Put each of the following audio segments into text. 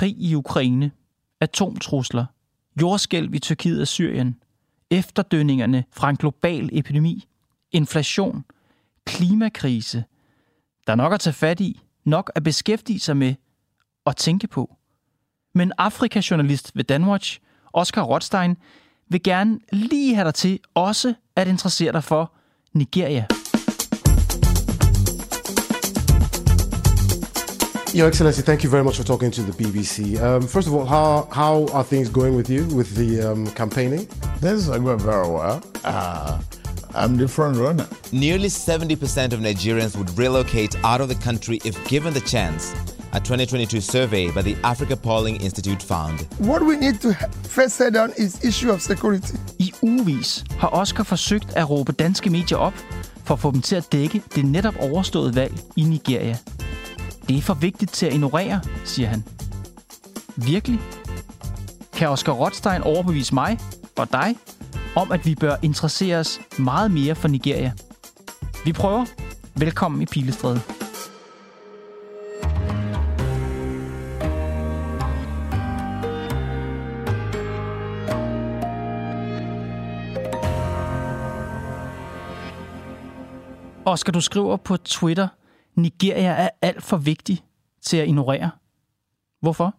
Krig i Ukraine, atomtrusler, jordskælv i Tyrkiet og Syrien, efterdønningerne fra en global epidemi, inflation, klimakrise. Der er nok at tage fat i, nok at beskæftige sig med og tænke på. Men Afrikajournalist ved Danwatch, Oscar Rothstein, vil gerne lige have dig til også at interessere dig for Nigeria. Your Excellency, thank you very much for talking to the BBC. Um, first of all, how, how are things going with you with the um, campaigning? This is going very well. Uh, I'm the front runner. Nearly 70% of Nigerians would relocate out of the country if given the chance. A 2022 survey by the Africa Polling Institute found. What we need to first set down is issue of security. I ugevis har Oscar forsøgt at råbe danske medier op for at få dem til at dække det netop overståede valg i Nigeria. Det er for vigtigt til at ignorere, siger han. Virkelig? Kan Oscar Rothstein overbevise mig og dig om, at vi bør interessere os meget mere for Nigeria? Vi prøver. Velkommen i Pilestræde. Oscar, du skriver på Twitter, Nigeria er alt for vigtig til at ignorere. Hvorfor?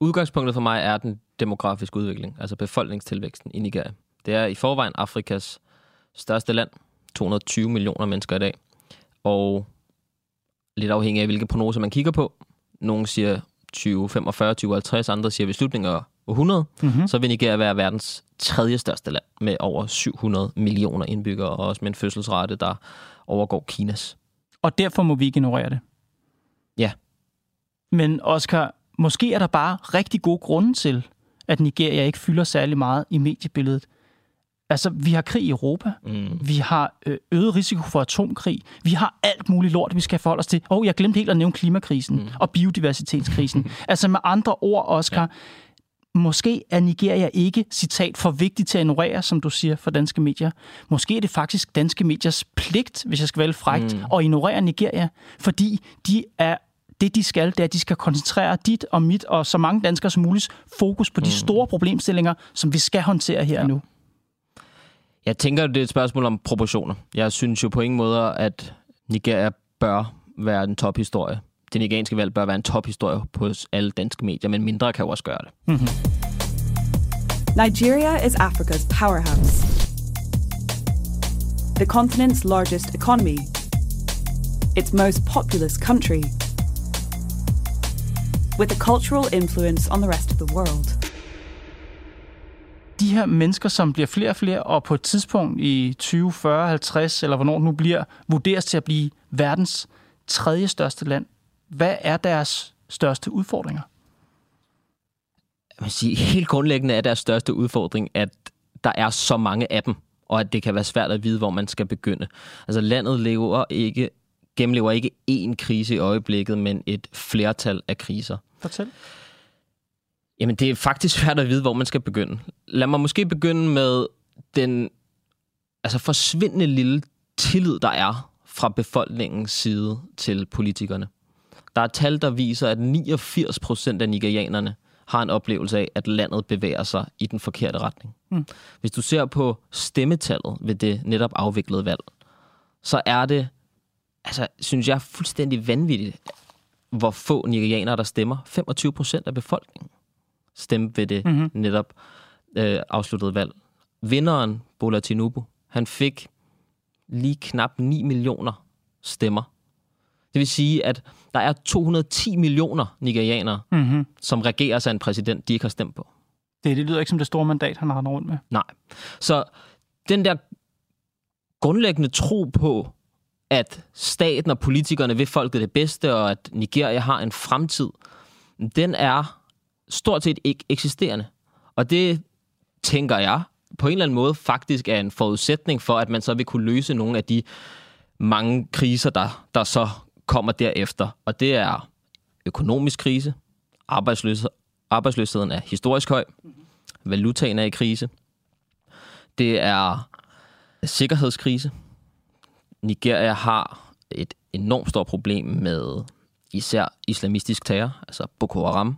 Udgangspunktet for mig er den demografiske udvikling, altså befolkningstilvæksten i Nigeria. Det er i forvejen Afrikas største land, 220 millioner mennesker i dag. Og lidt afhængig af, hvilke prognoser man kigger på. Nogle siger 2045, 2050, andre siger ved slutningen af århundrede, mm-hmm. så vil Nigeria være verdens tredje største land med over 700 millioner indbyggere, og også med en fødselsrate, der overgår Kinas. Og derfor må vi ikke ignorere det. Ja. Men Oscar, måske er der bare rigtig gode grunde til, at Nigeria ikke fylder særlig meget i mediebilledet. Altså, vi har krig i Europa. Mm. Vi har øh, øget risiko for atomkrig. Vi har alt muligt lort, vi skal forholde os til. Og oh, jeg glemte helt at nævne klimakrisen mm. og biodiversitetskrisen. altså med andre ord, Oscar, ja. Måske er Nigeria ikke, citat, for vigtigt til at ignorere, som du siger for danske medier. Måske er det faktisk danske mediers pligt, hvis jeg skal lidt frægt, mm. at ignorere Nigeria, fordi de er det, de skal, det er, at de skal koncentrere dit og mit og så mange danskere som muligt fokus på de mm. store problemstillinger, som vi skal håndtere her ja. nu. Jeg tænker, det er et spørgsmål om proportioner. Jeg synes jo på ingen måde, at Nigeria bør være en tophistorie. Det nigerianske valg bør være en tophistorie på alle danske medier, men mindre kan jo også gøre det. Mm-hmm. Nigeria is Africa's powerhouse. The continent's largest economy. Its most populous country. With a cultural influence on the rest of the world de her mennesker, som bliver flere og flere, og på et tidspunkt i 20, 40, 50, eller hvornår nu bliver, vurderes til at blive verdens tredje største land. Hvad er deres største udfordringer? Jeg vil sige, helt grundlæggende er deres største udfordring, at der er så mange af dem, og at det kan være svært at vide, hvor man skal begynde. Altså landet lever ikke, gennemlever ikke én krise i øjeblikket, men et flertal af kriser. Fortæl. Jamen, det er faktisk svært at vide, hvor man skal begynde. Lad mig måske begynde med den altså forsvindende lille tillid, der er fra befolkningens side til politikerne. Der er tal, der viser, at 89 procent af nigerianerne har en oplevelse af, at landet bevæger sig i den forkerte retning. Mm. Hvis du ser på stemmetallet ved det netop afviklede valg, så er det, altså, synes jeg, fuldstændig vanvittigt, hvor få nigerianere, der stemmer. 25 procent af befolkningen stemme ved det mm-hmm. netop øh, afsluttede valg. Vinderen, Bola Tinubu, han fik lige knap 9 millioner stemmer. Det vil sige, at der er 210 millioner nigerianere, mm-hmm. som regerer sig en præsident, de ikke har stemt på. Det, det lyder ikke som det store mandat, han har rundt med. Nej. Så den der grundlæggende tro på, at staten og politikerne vil folket det bedste, og at Nigeria har en fremtid, den er stort set ikke eksisterende. Og det tænker jeg på en eller anden måde faktisk er en forudsætning for, at man så vil kunne løse nogle af de mange kriser, der, der så kommer derefter. Og det er økonomisk krise, arbejdsløshed, arbejdsløsheden er historisk høj, valutaen er i krise, det er sikkerhedskrise. Nigeria har et enormt stort problem med især islamistisk terror, altså Boko Haram,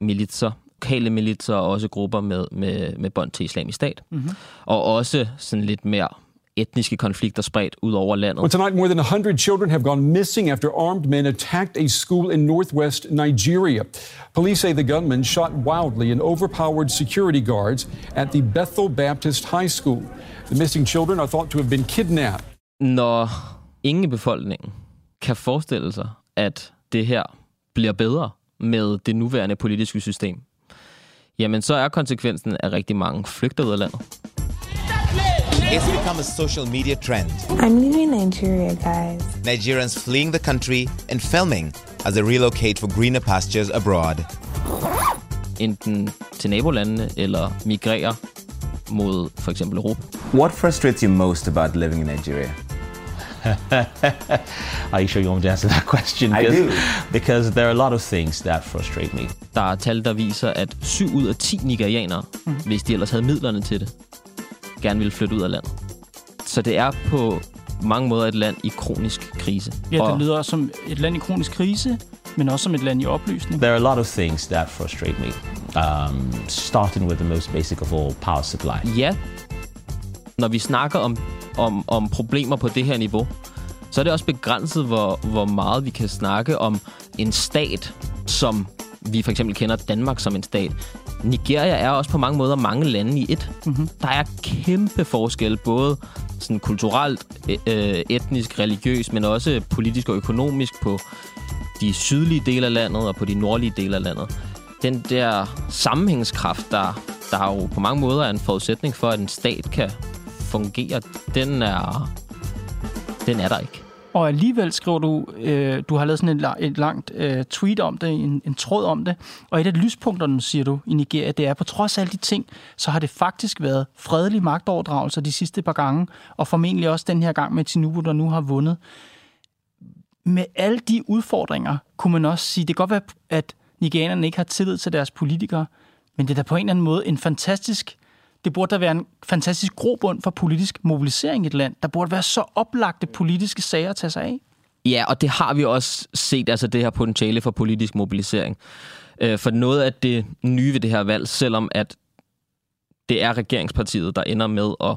militser, lokale militser og også grupper med, med, med bånd til islamisk stat. Mm-hmm. Og også sådan lidt mere etniske konflikter spredt ud over landet. Well, tonight, more than 100 children have gone missing after armed men attacked a school in northwest Nigeria. Police say the gunmen shot wildly and overpowered security guards at the Bethel Baptist High School. The missing children are thought to have been kidnapped. Når ingen i befolkningen kan forestille sig, at det her bliver bedre med det nuværende politiske system, jamen så er konsekvensen, at rigtig mange flygter ud af landet. It's become a social media trend. I'm leaving Nigeria, guys. Nigerians fleeing the country and filming as they relocate for greener pastures abroad. Enten til nabolandene eller migrerer mod for eksempel Europa. What frustrates you most about living in Nigeria? Are you sure you want me to answer that question? I Because- do. Because there are a lot of things that frustrate me. Der er tal, der viser, at 7 ud af 10 nigerianere, mm. hvis de ellers havde midlerne til det, gerne ville flytte ud af landet. Så det er på mange måder et land i kronisk krise. Ja, det lyder som et land i kronisk krise, men også som et land i opløsning. There are a lot of things that frustrate me. Um, starting with the most basic of all, power supply. Ja, når vi snakker om, om, om problemer på det her niveau, så er det også begrænset, hvor, hvor meget vi kan snakke om en stat, som vi for eksempel kender Danmark som en stat. Nigeria er også på mange måder mange lande i et. Mm-hmm. Der er kæmpe forskel, både sådan kulturelt, øh, etnisk, religiøst, men også politisk og økonomisk på de sydlige dele af landet og på de nordlige dele af landet. Den der sammenhængskraft, der, der jo på mange måder er en forudsætning for, at en stat kan fungere, den er, den er der ikke. Og alligevel skriver du, øh, du har lavet sådan et, et langt øh, tweet om det, en, en tråd om det, og et af lyspunkterne, siger du, i Nigeria, det er, på trods af alle de ting, så har det faktisk været fredelig magtoverdragelse de sidste par gange, og formentlig også den her gang med Tinubu, der nu har vundet. Med alle de udfordringer, kunne man også sige, det kan godt være, at nigerianerne ikke har tillid til deres politikere, men det er da på en eller anden måde en fantastisk det burde da være en fantastisk grobund for politisk mobilisering i et land. Der burde være så oplagte politiske sager at tage sig af. Ja, og det har vi også set, altså det her potentiale for politisk mobilisering. Øh, for noget af det nye ved det her valg, selvom at det er regeringspartiet, der ender med at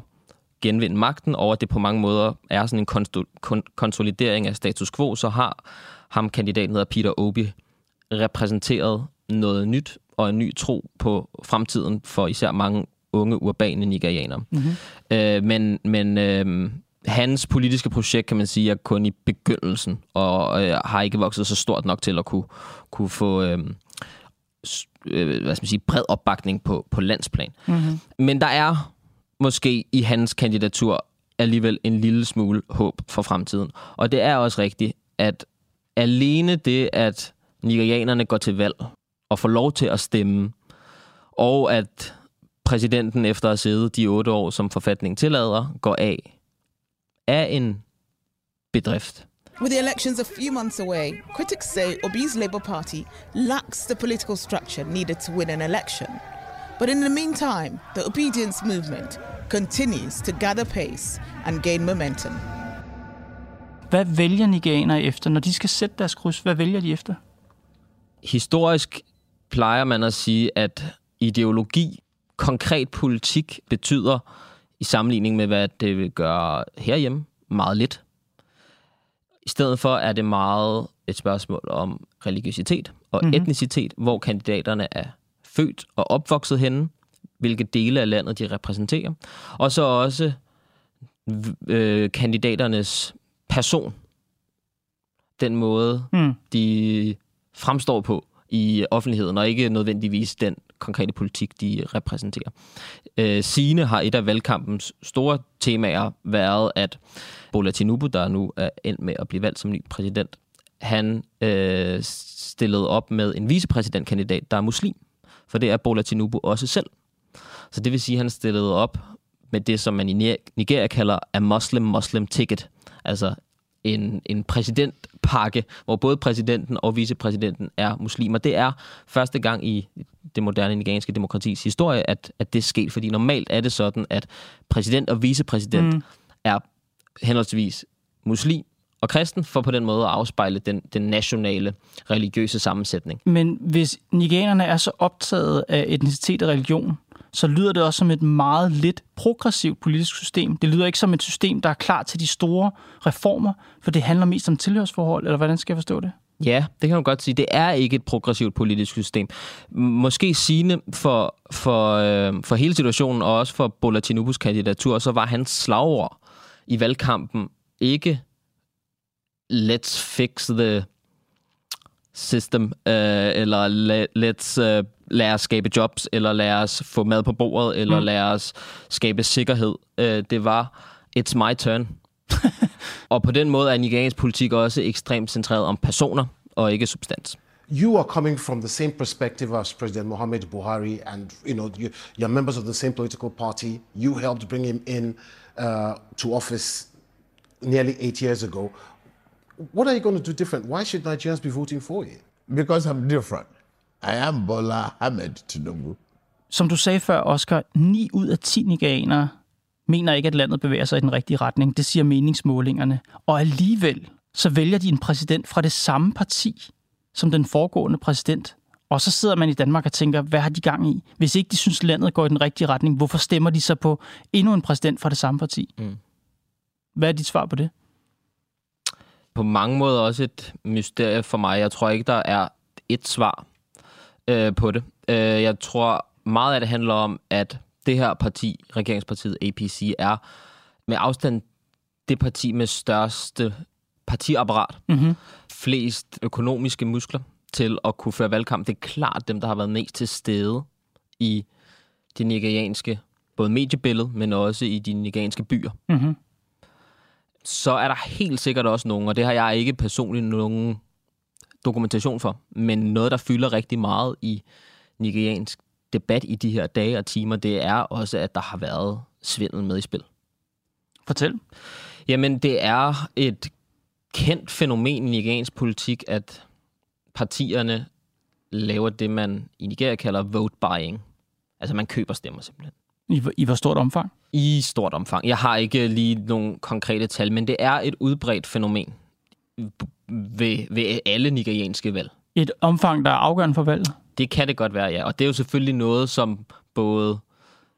genvinde magten, og at det på mange måder er sådan en kon- konsolidering af status quo, så har ham kandidaten hedder Peter Obi repræsenteret noget nyt og en ny tro på fremtiden for især mange unge urbane nigerianere. Mm-hmm. Øh, men men øh, hans politiske projekt, kan man sige, er kun i begyndelsen, og øh, har ikke vokset så stort nok til at kunne, kunne få øh, øh, hvad skal man sige, bred opbakning på, på landsplan. Mm-hmm. Men der er måske i hans kandidatur alligevel en lille smule håb for fremtiden. Og det er også rigtigt, at alene det, at nigerianerne går til valg og får lov til at stemme, og at præsidenten efter at have siddet de otte år, som forfatningen tillader, går af, er en bedrift. With the elections a few months away, critics say Obi's Labour Party lacks the political structure needed to win an election. But in the meantime, the obedience movement continues to gather pace and gain momentum. Hvad vælger nigerianere efter, når de skal sætte deres kryds? Hvad vælger de efter? Historisk plejer man at sige, at ideologi, konkret politik, betyder i sammenligning med, hvad det vil gøre herhjemme, meget lidt. I stedet for er det meget et spørgsmål om religiøsitet og Mhm. mm-hmm. etnicitet, hvor kandidaterne er født og opvokset henne, hvilke dele af landet de repræsenterer, og så også øh, kandidaternes person. Den måde, Hmm. de fremstår på i offentligheden, og ikke nødvendigvis den konkrete politik, de repræsenterer. Øh, Sine har et af valgkampens store temaer været, at Bola Tinubu, der nu er endt med at blive valgt som ny præsident, han øh, stillede op med en vicepræsidentkandidat, der er muslim. For det er Bola Tinubu også selv. Så det vil sige, at han stillede op med det, som man i Nigeria kalder a Muslim-Muslim ticket. Altså en, en præsidentpakke, hvor både præsidenten og vicepræsidenten er muslimer. Det er første gang i det moderne nigerianske demokratis historie, at, at det er sket, fordi normalt er det sådan, at præsident og vicepræsident mm. er henholdsvis muslim og kristen, for på den måde at afspejle den, den nationale religiøse sammensætning. Men hvis nigerianerne er så optaget af etnicitet og religion, så lyder det også som et meget lidt progressivt politisk system. Det lyder ikke som et system, der er klar til de store reformer, for det handler mest om tilhørsforhold, eller hvordan skal jeg forstå det? Ja, det kan man godt sige. Det er ikke et progressivt politisk system. Måske sigende for, for, øh, for hele situationen, og også for Bola Tinubus kandidatur, så var hans slagord i valgkampen ikke let's fix the system, øh, eller let's øh, lad os skabe jobs, eller lad os få mad på bordet, eller mm. lad os skabe sikkerhed. Øh, det var it's my turn. og på den måde er nigeriansk politik også ekstremt centreret om personer, og ikke substans. you are coming from the same perspective as President Mohamed Buhari, and you know you, you're members of the same political party. You helped bring him in uh, to office nearly eight years ago. What are you going to do different? Why should Nigerians be voting for you? Because I'm different. I am Bola Ahmed Tinubu. Som du sagde før, Oscar, 9 ud af 10 nigerianere mener ikke, at landet bevæger sig i den rigtige retning. Det siger meningsmålingerne. Og alligevel så vælger de en præsident fra det samme parti som den foregående præsident. Og så sidder man i Danmark og tænker, hvad har de gang i? Hvis ikke de synes, landet går i den rigtige retning, hvorfor stemmer de så på endnu en præsident fra det samme parti? Mm. Hvad er dit svar på det? På mange måder også et mysterie for mig. Jeg tror ikke, der er et svar øh, på det. Øh, jeg tror meget af det handler om, at det her parti, regeringspartiet APC, er med afstand det parti med største partiapparat. Mm-hmm. Flest økonomiske muskler til at kunne føre valgkamp. Det er klart dem, der har været mest til stede i det nigerianske, både mediebillede, men også i de nigerianske byer. Mm-hmm. Så er der helt sikkert også nogen, og det har jeg ikke personligt nogen dokumentation for, men noget, der fylder rigtig meget i nigeriansk debat i de her dage og timer, det er også, at der har været svindel med i spil. Fortæl. Jamen, det er et kendt fænomen i nigeriansk politik, at partierne laver det, man i Nigeria kalder vote buying. Altså, man køber stemmer simpelthen. I, I hvor stort omfang? I stort omfang. Jeg har ikke lige nogle konkrete tal, men det er et udbredt fænomen ved, ved alle nigerianske valg. Et omfang, der er afgørende for valget? Det kan det godt være, ja. Og det er jo selvfølgelig noget, som både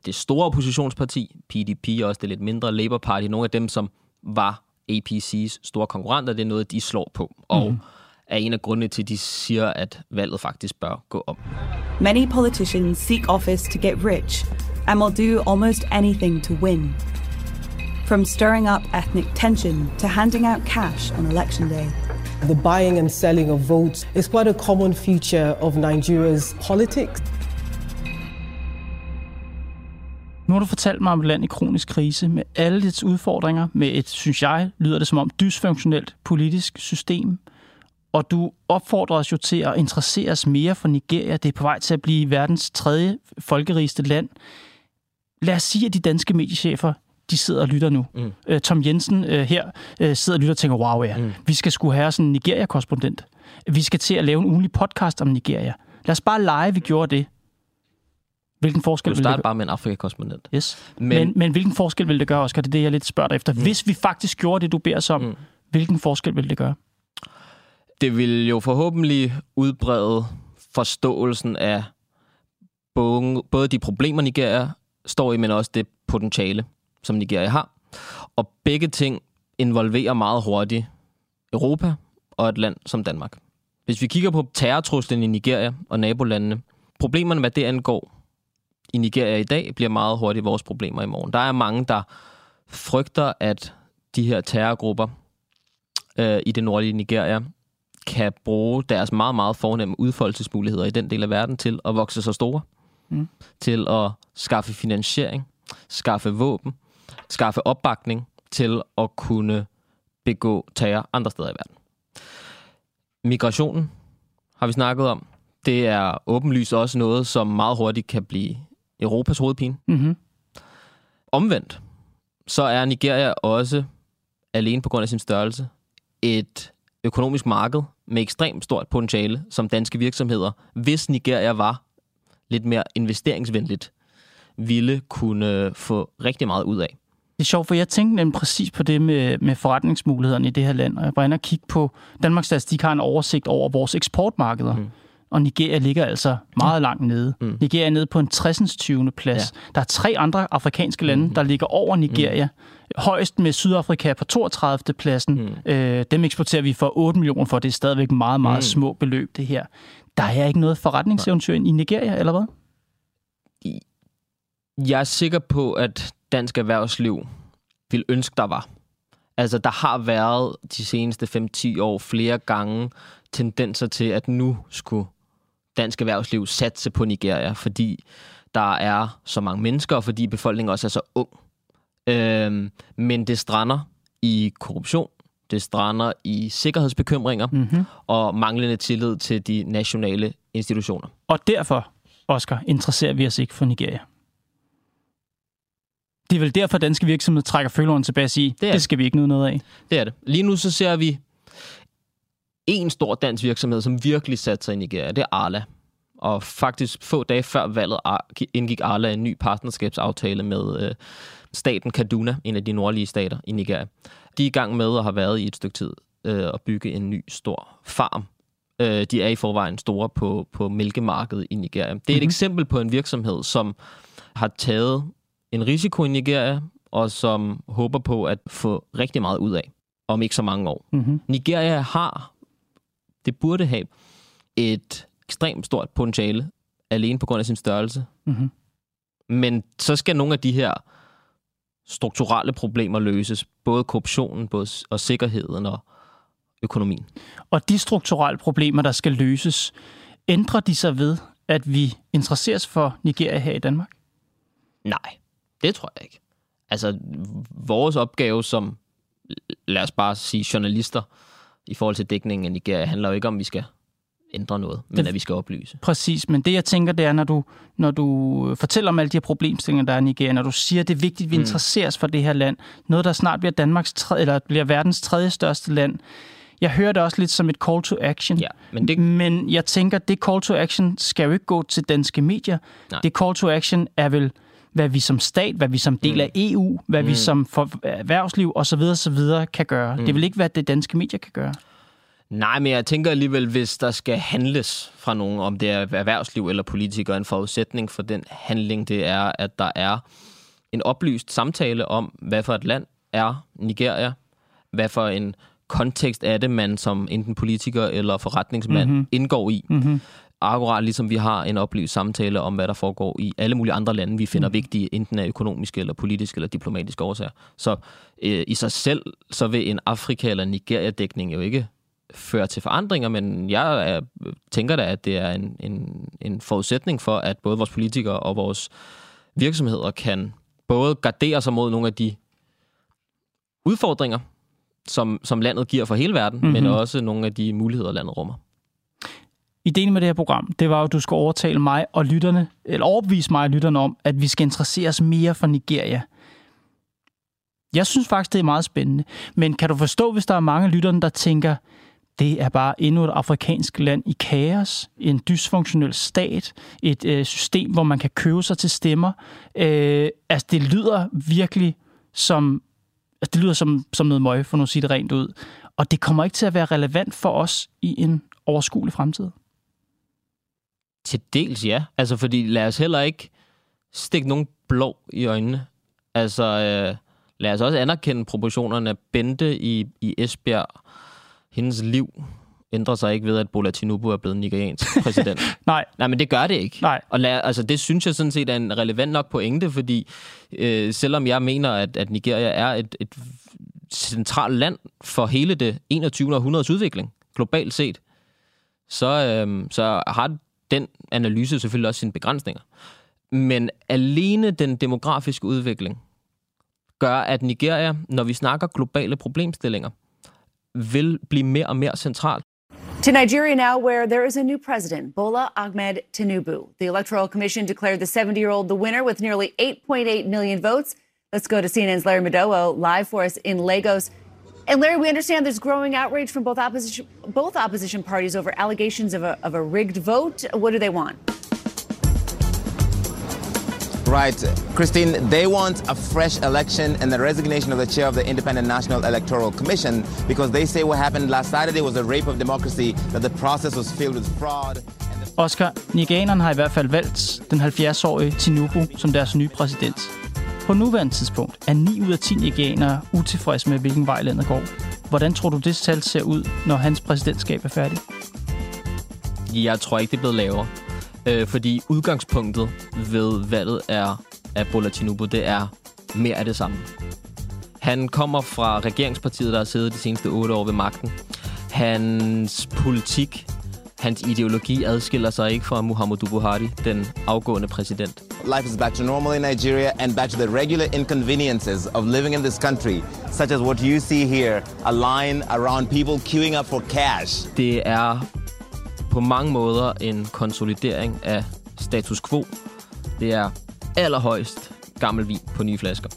det store oppositionsparti, PDP og også det lidt mindre Labour Party, nogle af dem, som var APC's store konkurrenter, det er noget, de slår på. Og mm. er en af grundene til, at de siger, at valget faktisk bør gå om. Many politicians seek office to get rich and will do almost anything to win. From stirring up ethnic tension to handing out cash on election day. The buying and selling of votes is quite a common feature of Nigeria's politics. Nu har du fortalt mig om et land i kronisk krise med alle dets udfordringer, med et, synes jeg, lyder det som om, dysfunktionelt politisk system. Og du opfordrer os jo til at interessere os mere for Nigeria. Det er på vej til at blive verdens tredje folkerigeste land. Lad os sige, at de danske mediechefer de sidder og lytter nu. Mm. Øh, Tom Jensen øh, her øh, sidder og lytter og tænker, wow ja, mm. vi skal skulle have sådan en Nigeria-korrespondent. Vi skal til at lave en ugenlig podcast om Nigeria. Lad os bare lege, vi gjorde det. Hvilken forskel du starter bare med en Afrika-korrespondent. Yes. Men, men, men hvilken forskel vil det gøre, Oscar? Det er det, jeg lidt spørger dig efter. Mm. Hvis vi faktisk gjorde det, du beder os om, mm. hvilken forskel vil det gøre? Det vil jo forhåbentlig udbrede forståelsen af både, både de problemer, Nigeria står i, men også det potentiale, som Nigeria har. Og begge ting involverer meget hurtigt Europa og et land som Danmark. Hvis vi kigger på terrortruslen i Nigeria og nabolandene, problemerne, hvad det angår, i Nigeria i dag, bliver meget hurtigt vores problemer i morgen. Der er mange, der frygter, at de her terrorgrupper øh, i det nordlige Nigeria kan bruge deres meget, meget fornemme udfoldelsesmuligheder i den del af verden til at vokse så store. Mm. Til at skaffe finansiering, skaffe våben, skaffe opbakning til at kunne begå terror andre steder i verden. Migrationen har vi snakket om. Det er åbenlyst også noget, som meget hurtigt kan blive Europas hovedpine. Mm-hmm. Omvendt, så er Nigeria også, alene på grund af sin størrelse, et økonomisk marked med ekstremt stort potentiale som danske virksomheder, hvis Nigeria var lidt mere investeringsvenligt, ville kunne få rigtig meget ud af. Det er sjovt, for jeg tænkte nemlig præcis på det med, med forretningsmulighederne i det her land, og jeg var inde og kigge på, Danmarks Statistik har en oversigt over vores eksportmarkeder, mm. og Nigeria ligger altså meget langt nede. Mm. Nigeria er nede på en 60. 20. plads. Ja. Der er tre andre afrikanske lande, mm. der ligger over Nigeria. Mm. Højst med Sydafrika på 32. pladsen. Mm. Øh, dem eksporterer vi for 8 millioner for. Det er stadigvæk meget, meget mm. små beløb, det her. Der er ikke noget forretningseventyr i Nigeria, eller hvad? Jeg er sikker på, at dansk erhvervsliv vil ønske, der var. Altså, der har været de seneste 5-10 år flere gange tendenser til, at nu skulle dansk erhvervsliv satse på Nigeria, fordi der er så mange mennesker, og fordi befolkningen også er så ung. Øhm, men det strander i korruption, det strander i sikkerhedsbekymringer Mhm. og manglende tillid til de nationale institutioner. Og derfor, Oscar, interesserer vi os ikke for Nigeria. Det er vel derfor, danske virksomheder trækker føleren tilbage og siger, det, det skal vi ikke nyde noget af. Det er det. Lige nu så ser vi en stor dansk virksomhed, som virkelig satte sig i Nigeria. Det er Arla. Og faktisk få dage før valget indgik Arla en ny partnerskabsaftale med øh, staten Kaduna, en af de nordlige stater i Nigeria. De er i gang med og har været i et stykke tid øh, at bygge en ny stor farm. Øh, de er i forvejen store på, på mælkemarkedet i Nigeria. Det er et Mhm. eksempel på en virksomhed, som har taget en risiko i Nigeria, og som håber på at få rigtig meget ud af om ikke så mange år. Mhm. Nigeria har, det burde have, et ekstremt stort potentiale, alene på grund af sin størrelse. Mhm. Men så skal nogle af de her strukturelle problemer løses. Både korruptionen både, og sikkerheden og økonomien. Og de strukturelle problemer, der skal løses, ændrer de sig ved, at vi interesseres for Nigeria her i Danmark? Nej, det tror jeg ikke. Altså, vores opgave som, lad os bare sige, journalister i forhold til dækningen af Nigeria, handler jo ikke om, at vi skal ændre noget, men Det- at vi skal oplyse. Præcis, men det jeg tænker, det er, når du, når du fortæller om alle de her problemstillinger, der er i Nigeria, når du siger, at det er vigtigt, at vi Mm. interesseres for det her land, noget, der snart bliver, Danmarks tredje, eller bliver verdens tredje største land, jeg hører det også lidt som et call to action. Ja, men, det... men jeg tænker, det call to action skal jo ikke gå til danske medier. Nej. Det call to action er vel, hvad vi som stat, hvad vi som del af EU, hvad mm. vi Mm. som for erhvervsliv osv. osv. kan gøre. Mm. Det vil ikke, hvad det danske medier kan gøre. Nej, men jeg tænker alligevel, hvis der skal handles fra nogen, om det er erhvervsliv eller politikere, en forudsætning for den handling, det er, at der er en oplyst samtale om, hvad for et land er Nigeria, hvad for en kontekst er det, man som enten politiker eller forretningsmand Mhm. mm-hmm. indgår i. Mhm. Akkurat ligesom vi har en oplyst samtale om, hvad der foregår i alle mulige andre lande, vi finder mm. vigtige, enten af økonomiske eller politiske eller diplomatiske årsager. Så øh, i sig selv, så vil en Afrika- eller Nigeria-dækning jo ikke føre til forandringer, men jeg er, tænker da, at det er en, en, en forudsætning for, at både vores politikere og vores virksomheder kan både gardere sig mod nogle af de udfordringer, som, som landet giver for hele verden, mm-hmm. men Mhm. også nogle af de muligheder, landet rummer. Ideen med det her program, det var jo, at du skulle overtale mig og lytterne, eller overbevise mig og lytterne om, at vi skal interessere os mere for Nigeria. Jeg synes faktisk, det er meget spændende. Men kan du forstå, hvis der er mange lytterne, der tænker, det er bare endnu et afrikansk land i kaos, en dysfunktionel stat, et øh, system, hvor man kan købe sig til stemmer. Øh, altså, det lyder virkelig som, altså, det lyder som, som noget møg, for nu at sige det rent ud. Og det kommer ikke til at være relevant for os i en overskuelig fremtid. Til dels ja. Altså, fordi lad os heller ikke stikke nogen blå i øjnene. Altså, øh, lad os også anerkende proportionerne. Bente i, i Esbjerg, hendes liv ændrer sig ikke ved, at Bola Tinubu er blevet nigeriansk præsident. Nej. Nej, men det gør det ikke. Nej. Og lad, altså, det synes jeg sådan set er en relevant nok pointe, fordi øh, selvom jeg mener, at, at Nigeria er et, et centralt land for hele det 21. århundredes udvikling, globalt set, så, øh, så har den analyse selvfølgelig også sine begrænsninger. Men alene den demografiske udvikling gør, at Nigeria, når vi snakker globale problemstillinger, vil blive mere og mere centralt. To Nigeria now, where there is a new president, Bola Ahmed Tinubu. The Electoral Commission declared the 70 year old the winner with nearly 8.8 million votes. Let's go to CNN's Larry Madowo live for us in Lagos. And Larry, we understand there's growing outrage from both opposition both opposition parties over allegations of a, of a rigged vote. What do they want? Right. Christine, they want a fresh election and the resignation of the chair of the Independent National Electoral Commission because they say what happened last Saturday was a rape of democracy, that the process was filled with fraud. Oscar, nigerianerne har i hvert fald valgt den 70-årige Tinubu som deres nye præsident. På nuværende tidspunkt er 9 ud af 10 nigerianere utilfredse med, hvilken vej landet går. Hvordan tror du, det tal ser ud, når hans præsidentskab er færdig? Jeg tror ikke, det er blevet lavere. Øh, fordi udgangspunktet ved valget er, af Bola Tinubu, det er mere af det samme. Han kommer fra regeringspartiet, der har siddet de seneste otte år ved magten. Hans politik, hans ideologi adskiller sig ikke fra Muhammadu Buhari, den afgående præsident. Life is back to normal in Nigeria and back to the regular inconveniences of living in this country, such as what you see here, a line around people queuing up for cash. Det er på mange måder en konsolidering af status quo. Det er allerhøjst gammel vin på nye flasker.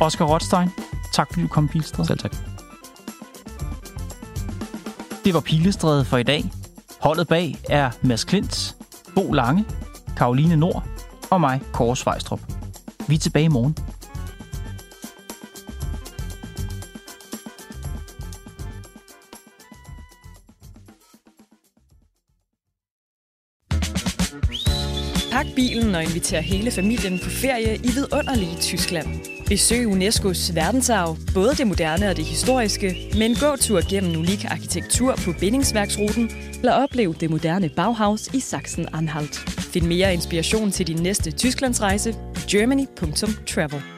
Oscar Rothstein, tak fordi du kom, Pilestræde. Selv tak. Det var Pilestræde for i dag. Holdet bag er Mads Klint, Bo Lange, Karoline Nord og mig, Kåre Svejstrup. Vi er tilbage i morgen. Pak bilen og inviter hele familien på ferie i vidunderlige Tyskland. Besøg Unescos verdensarv, både det moderne og det historiske, med en gåtur gennem unik arkitektur på bindingsværksruten, eller oplev det moderne Bauhaus i Sachsen-Anhalt. Find mere inspiration til din næste Tysklandsrejse på germany.travel.